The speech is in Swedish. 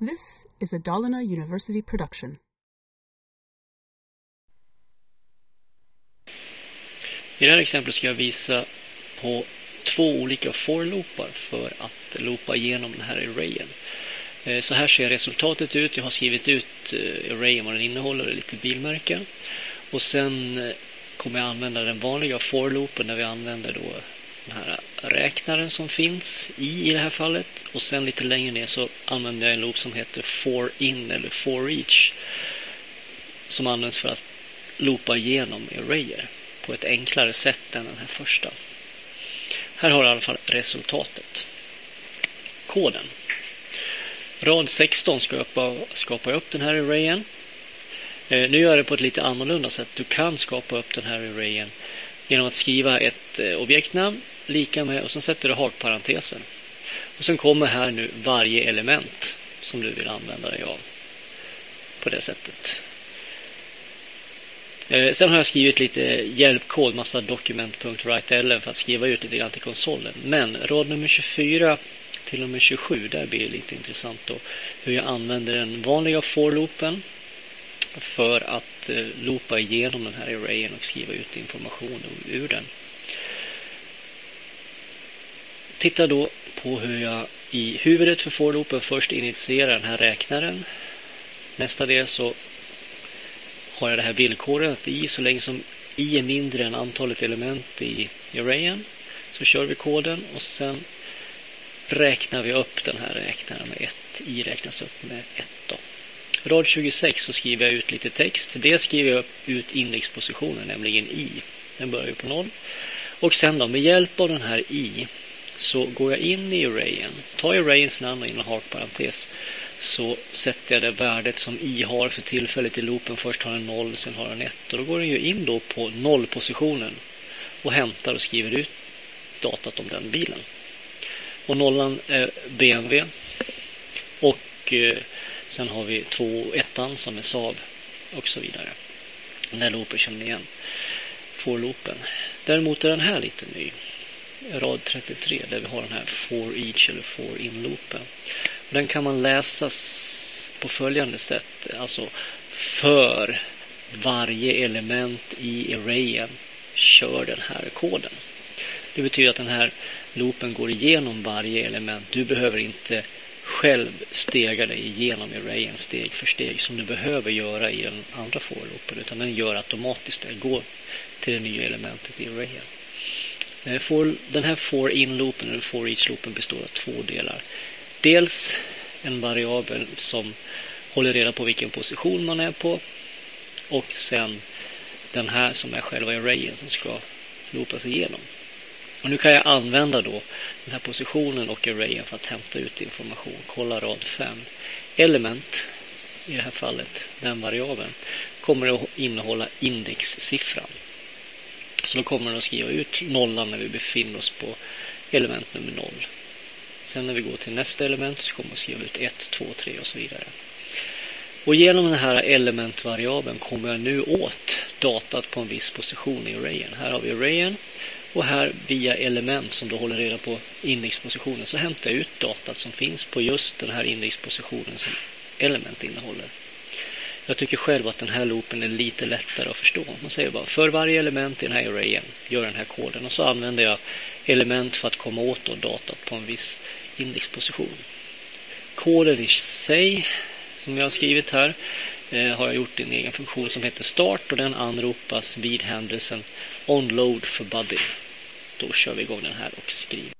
This is a Dalarna University production. I det här exemplet ska jag visa på två olika for-loopar för att loopa igenom den här arrayen. Eh, så här ser resultatet ut. Jag har skrivit ut eh, arrayen, vad den innehåller, och lite bilmärken. Och sen eh, kommer jag använda den vanliga for-loopen där vi använder då den här räknaren som finns i i det här fallet. Och sen lite längre ner så använder jag en loop som heter for in eller for each. Som används för att loopa igenom arrayer på ett enklare sätt än den här första. Här har du i alla fall resultatet. Koden. Rad 16 skapar, skapar upp den här arrayen. Eh, nu gör jag det på ett lite annorlunda sätt. Du kan skapa upp den här arrayen genom att skriva ett eh, objektnamn lika med och så sätter du hakparentesen. Och sen kommer här nu varje element som du vill använda dig av på det sättet. Eh, sen har jag skrivit lite hjälpkod, massa document.write.ln för att skriva ut lite grann till konsolen. Men rad nummer 24 till och med 27, där blir det lite intressant då hur jag använder den vanliga for-loopen för att eh, loopa igenom den här arrayen och skriva ut information ur den. Titta då på hur jag i huvudet för for-loopen först initierar den här räknaren. Nästa del så har jag det här villkoret att i så länge som i är mindre än antalet element i arrayen så kör vi koden och sen räknar vi upp den här räknaren med 1. i räknas upp med 1. Då. Rad 26 så skriver jag ut lite text. Dels skriver jag ut indexpositionen, nämligen i. Den börjar ju på 0. Och sen då med hjälp av den här i så går jag in i arrayen, tar arrayens namn och in en hakparentes så sätter jag det värdet som i har för tillfället i loopen. Först har den 0, sen har den 1 och då går den ju in då på nollpositionen och hämtar och skriver ut datat om den bilen. Och nollan är BMW och eh, sen har vi 2 ettan som är Saab och så vidare. Den där loopen känner ni igen. Får loopen. Däremot är den här lite ny. Rad 33 där vi har den här for each eller for in-loopen. Den kan man läsa på följande sätt. Alltså för varje element i arrayen kör den här koden. Det betyder att den här loopen går igenom varje element. Du behöver inte själv stega dig igenom arrayen steg för steg som du behöver göra i den andra for-loopen utan den gör automatiskt det. Går till det nya elementet i arrayen. Eh, for, den här for in-loopen eller for each-loopen består av två delar. Dels en variabel som håller reda på vilken position man är på och sen den här som är själva arrayen som ska loopas igenom. Och nu kan jag använda då den här positionen och arrayen för att hämta ut information. Kolla rad 5. Element, i det här fallet den variabeln, kommer att innehålla indexsiffran. Så då kommer den att skriva ut nollan när vi befinner oss på element nummer 0. Sen när vi går till nästa element så kommer att skriva ut 1, 2, 3 och så vidare. Och genom den här elementvariabeln kommer jag nu åt datat på en viss position i arrayen. Här har vi arrayen och här via element som då håller reda på indexpositionen så hämtar jag ut datat som finns på just den här indexpositionen som element innehåller. Jag tycker själv att den här loopen är lite lättare att förstå. Man säger bara för varje element i den här arrayen gör den här koden och så använder jag element för att komma åt då datat på en viss indexposition. Koden i sig som jag har skrivit här eh, har jag gjort i en egen funktion som heter start och den anropas vid händelsen onload för buddy. Då kör vi igång den här och skriver.